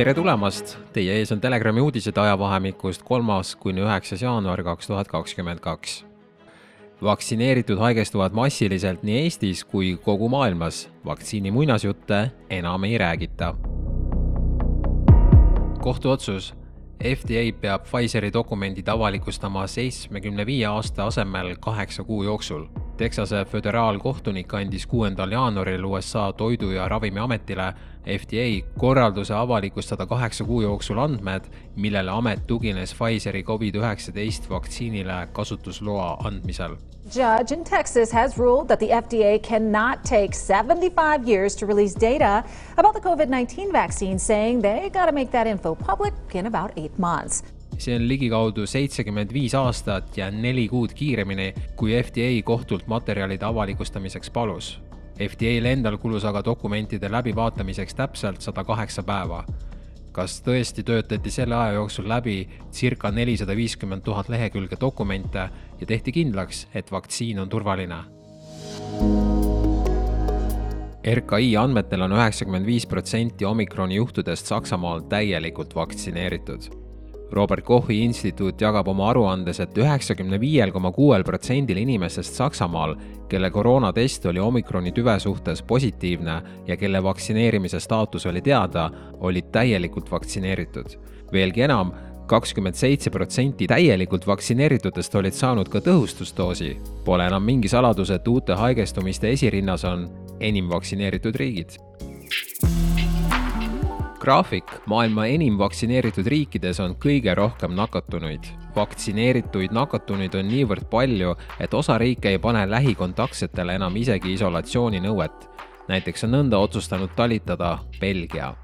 tere tulemast, teie ees on Telegrami uudised ajavahemikust kolmas kuni üheksas jaanuar kaks tuhat kakskümmend kaks. vaktsineeritud haigestuvad massiliselt nii Eestis kui kogu maailmas, vaktsiini muinasjutte enam ei räägita. kohtuotsus FDA peab Pfizeri dokumendid avalikustama seitsmekümne viie aasta asemel kaheksa kuu jooksul Texase föderaalkohtunik andis kuuendal jaanuaril USA Toidu- ja Ravimiametile FDA korralduse avalikustada kaheksa kuu jooksul andmed, millele amet tugines Pfizeri Covid-19 vaktsiinile kasutusloa andmisel. Judge in Texas has ruled that the FDA cannot take 75 years to release data about the COVID 19 vaccine, saying they got to make that info public in about eight months see on ligikaudu seitsekümmend viis aastat ja neli kuud kiiremini, kui FDA kohtult materjalide avalikustamiseks palus. FDA-l endal kulus aga dokumentide läbivaatamiseks täpselt sada kaheksa päeva. kas tõesti töötati selle aja jooksul läbi circa nelisada viiskümmend tuhat lehekülge dokumente ja tehti kindlaks, et vaktsiin on turvaline? RKI andmetel on üheksakümmend viis protsenti omikroni juhtudest Saksamaal täielikult vaktsineeritud Robert Kochi instituut jagab oma aruandes, et üheksakümne viiel koma kuuel protsendil inimestest Saksamaal, kelle koroonatest oli omikroni tüve suhtes positiivne ja kelle vaktsineerimise staatus oli teada, olid täielikult vaktsineeritud. veelgi enam, kakskümmend seitse protsenti täielikult vaktsineeritutest olid saanud ka tõhustusdoosi. Pole enam mingi saladus, et uute haigestumiste esirinnas on enim vaktsineeritud riigid graafik maailma enim vaktsineeritud riikides on kõige rohkem nakatunuid. vaktsineerituid nakatunuid on niivõrd palju, et osa riike ei pane lähikontaktsetele enam isegi isolatsiooninõuet. näiteks on nõnda otsustanud talitada Belgia.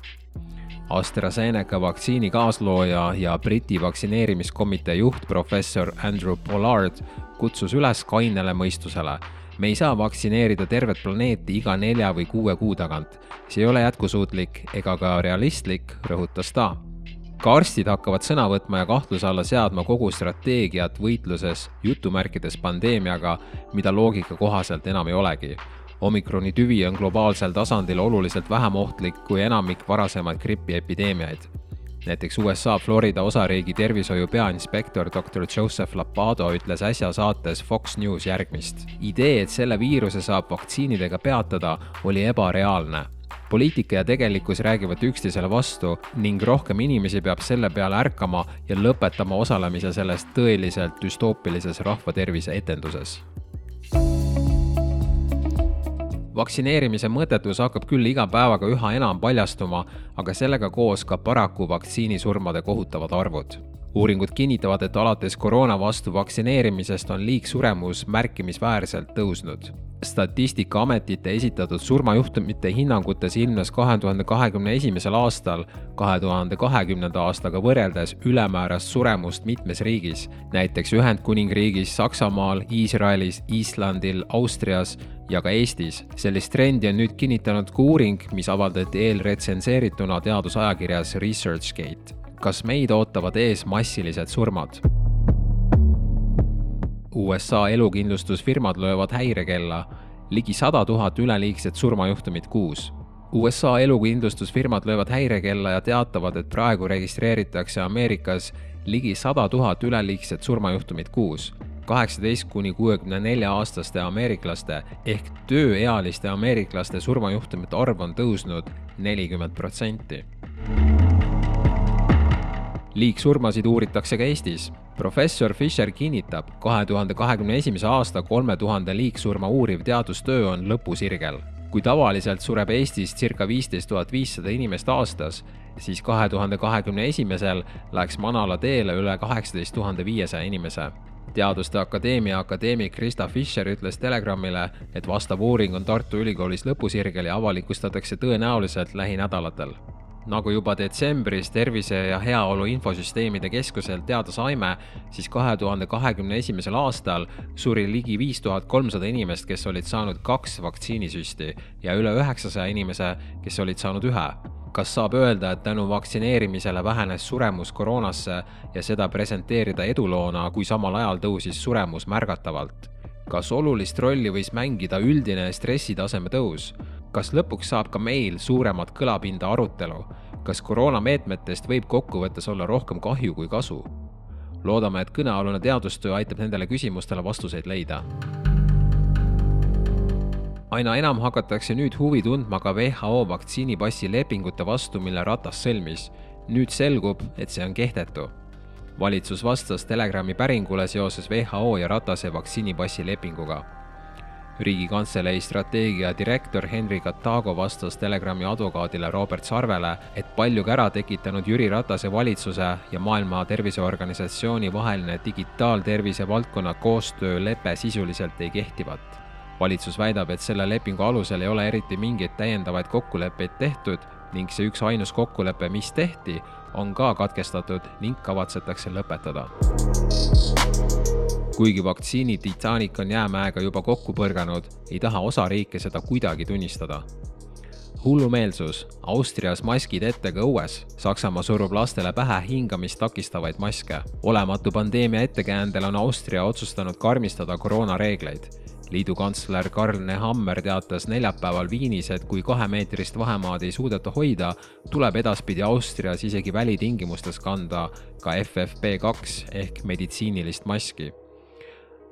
AstraZeneca vaktsiini kaaslooja ja Briti vaktsineerimiskomitee juht professor Andrew Pollard kutsus üles kainele mõistusele me ei saa vaktsineerida tervet planeeti iga nelja või kuue kuu tagant. see ei ole jätkusuutlik ega ka realistlik, rõhutas ta. ka arstid hakkavad sõna võtma ja kahtluse alla seadma kogu strateegiat võitluses jutumärkides pandeemiaga, mida loogika kohaselt enam ei olegi omikroni tüvi on globaalsel tasandil oluliselt vähem ohtlik kui enamik varasemaid gripiepideemiaid näiteks USA Florida osariigi tervishoiu peainspektor doktor Joseph Lapado ütles äsja saates Fox News järgmist. idee, et selle viiruse saab vaktsiinidega peatada, oli ebareaalne poliitika ja tegelikkus räägivad üksteisele vastu ning rohkem inimesi peab selle peale ärkama ja lõpetama osalemise selles tõeliselt düstoopilises rahvatervise etenduses vaktsineerimise mõttetus hakkab küll iga päevaga üha enam paljastuma, aga sellega koos ka paraku vaktsiinisurmade kohutavad arvud. Uuringud kinnitavad, et alates koroona vastu vaktsineerimisest on liigsuremus märkimisväärselt tõusnud. statistikaametite esitatud surmajuhtumite hinnangutes ilmnes kahe tuhande kahekümne esimesel aastal kahe tuhande kahekümnenda aastaga võrreldes ülemäärast suremust mitmes riigis, näiteks Ühendkuningriigis, Saksamaal, Iisraelis, Islandil, Austrias ja ka Eestis. sellist trendi on nüüd kinnitanud ka uuring, mis avaldati eelretsenseerituna teadusajakirjas ResearchGate. Kas meid ootavad ees massilised surmad? USA elukindlustusfirmad löövad häirekella, ligi sada tuhat üleliigset surmajuhtumit kuus. USA elukindlustusfirmad löövad häirekella ja teatavad, et praegu registreeritakse Ameerikas ligi sada tuhat üleliigset surmajuhtumit kuus kaheksateist kuni kuuekümne nelja aastaste ameeriklaste ehk tööealiste ameeriklaste surmajuhtumite arv on tõusnud nelikümmend protsenti. Liigsurmasid uuritakse ka Eestis. professor Fischer kinnitab, kahe tuhande kahekümne esimese aasta kolme tuhande liigsurma uuriv teadustöö on lõpusirgel. kui tavaliselt sureb Eestis circa viisteist tuhat viissada inimest aastas, siis kahe tuhande kahekümne esimesel läks manala teele üle kaheksateist tuhande viiesaja inimese teaduste Akadeemia akadeemik Krista Fischer ütles Telegramile, et vastav uuring on Tartu Ülikoolis lõpusirgel ja avalikustatakse tõenäoliselt lähinädalatel. Nagu juba detsembris Tervise ja Heaolu Infosüsteemide Keskuselt teada saime, siis kahe tuhande kahekümne esimesel aastal suri ligi viis tuhat kolmsada inimest, kes olid saanud kaks vaktsiinisüsti ja üle üheksasaja inimese, kes olid saanud ühe kas saab öelda, et tänu vaktsineerimisele vähenes suremus koroonasse ja seda presenteerida eduloona, kui samal ajal tõusis suremus märgatavalt? kas olulist rolli võis mängida üldine stressitaseme tõus? Kas lõpuks saab ka meil suuremat kõlapinda arutelu, kas koroonameetmetest võib kokkuvõttes olla rohkem kahju kui kasu? loodame, et kõnealune teadustöö aitab nendele küsimustele vastuseid leida. aina enam hakatakse nüüd huvi tundma ka WHO vaktsiinipassi lepingute vastu, mille Ratas sõlmis. nüüd selgub, et see on kehtetu valitsus vastas Telegrami päringule seoses WHO ja Ratase vaktsiinipassi lepinguga. Riigikantselei strateegia direktor Henri Katago vastas Telegrami advokaadile Robert Sarvele, et palju kära tekitanud Jüri Ratase valitsuse ja Maailma Terviseorganisatsiooni vaheline digitaaltervise valdkonna koostöölepe sisuliselt ei kehtivat valitsus väidab, et selle lepingu alusel ei ole eriti mingeid täiendavaid kokkuleppeid tehtud ning see üksainus kokkulepe, mis tehti, on ka katkestatud ning kavatsetakse lõpetada. Kuigi vaktsiini Titanic on jäämäega juba kokku põrganud, ei taha osa riike seda kuidagi tunnistada hullumeelsus, Austrias maskid ette ka õues, Saksamaa surub lastele pähe hingamist takistavaid maske. olematu pandeemia ettekäändel on Austria otsustanud karmistada koroonareegleid liidu kantsler Karl Nehammer teatas neljapäeval Viinis, et kui kahemeetrist vahemaad ei suudeta hoida, tuleb edaspidi Austrias isegi välitingimustes kanda ka FFP2 ehk meditsiinilist maski.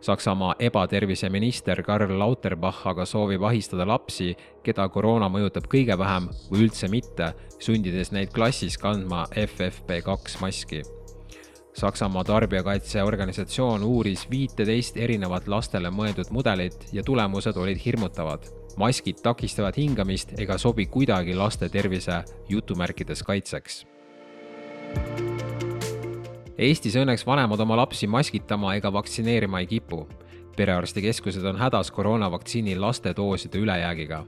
Saksamaa ebaterviseminister Karl Lauterbach aga soovib ahistada lapsi, keda koroona mõjutab kõige vähem või üldse mitte, sundides neid klassis kandma FFP2 maski Saksamaa tarbijakaitseorganisatsioon uuris viiteist erinevat lastele mõeldud mudelit ja tulemused olid hirmutavad. maskid takistavad hingamist ega sobi kuidagi laste tervise jutumärkides kaitseks. Eestis õnneks vanemad oma lapsi maskitama ega vaktsineerima ei kipu. perearstikeskused on hädas koroonavaktsiini lastedooside ülejäägiga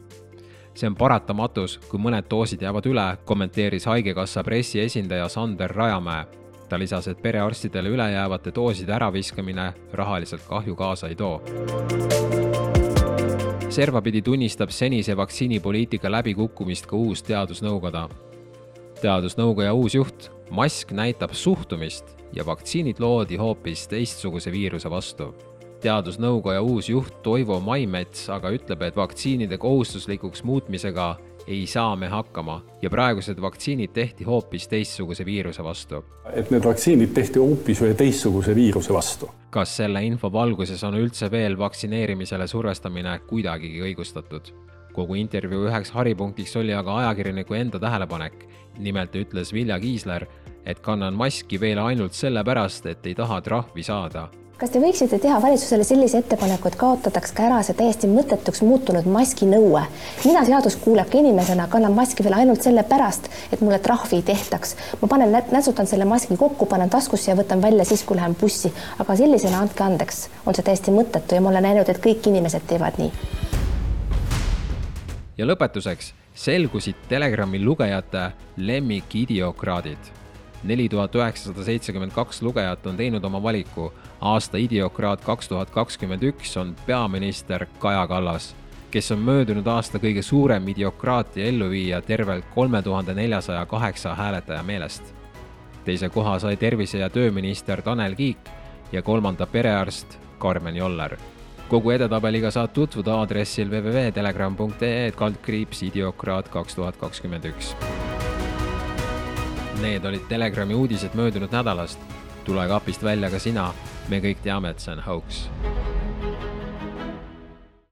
see on paratamatus, kui mõned doosid jäävad üle, kommenteeris Haigekassa pressiesindaja Sander Rajamäe ta lisas, et perearstidele ülejäävate dooside äraviskamine rahaliselt kahju kaasa ei too. servapidi tunnistab senise vaktsiinipoliitika läbikukkumist ka uus teadusnõukoda. teadusnõukoja uus juht, mask näitab suhtumist ja vaktsiinid loodi hoopis teistsuguse viiruse vastu teadusnõukoja uus juht Toivo Maimets aga ütleb, et vaktsiinide kohustuslikuks muutmisega ei saa me hakkama ja praegused vaktsiinid tehti hoopis teistsuguse viiruse vastu. et need vaktsiinid tehti hoopis ühe teistsuguse viiruse vastu. kas selle info valguses on üldse veel vaktsineerimisele survestamine kuidagigi õigustatud? Kogu intervjuu üheks haripunktiks oli aga ajakirjaniku enda tähelepanek. nimelt ütles Vilja Kiisler, et kannan maski veel ainult sellepärast, et ei taha trahvi saada kas te võiksite teha valitsusele sellise ettepaneku, et kaotataks ka ära see täiesti mõttetuks muutunud maski nõue? mina seaduskuuleka inimesena kannan maski veel ainult sellepärast, et mulle trahvi ei tehtaks. ma panen, nätsutan selle maski kokku, panen taskusse ja võtan välja siis, kui lähen bussi, aga sellisena, andke andeks, on see täiesti mõttetu ja ma olen näinud, et kõik inimesed teevad nii. Ja lõpetuseks selgusid Telegrami lugejate lemmikidiokraadid neli tuhat üheksasada seitsekümmend kaks lugejat on teinud oma valiku. aasta idiokraat kaks tuhat kakskümmend üks on peaminister Kaja Kallas, kes on möödunud aasta kõige suurem idiokraatia elluviija tervelt kolme tuhande neljasaja kaheksa hääletaja meelest. teise koha sai tervise- ja tööminister Tanel Kiik ja kolmanda perearst Karmen Joller kogu edetabeliga saad tutvuda aadressil www.telegram.ee kaldkriips idiokraat kaks tuhat kakskümmend üks. Need olid Telegrami uudised möödunud nädalast. tule kapist välja ka sina, me kõik teame, et see on hoax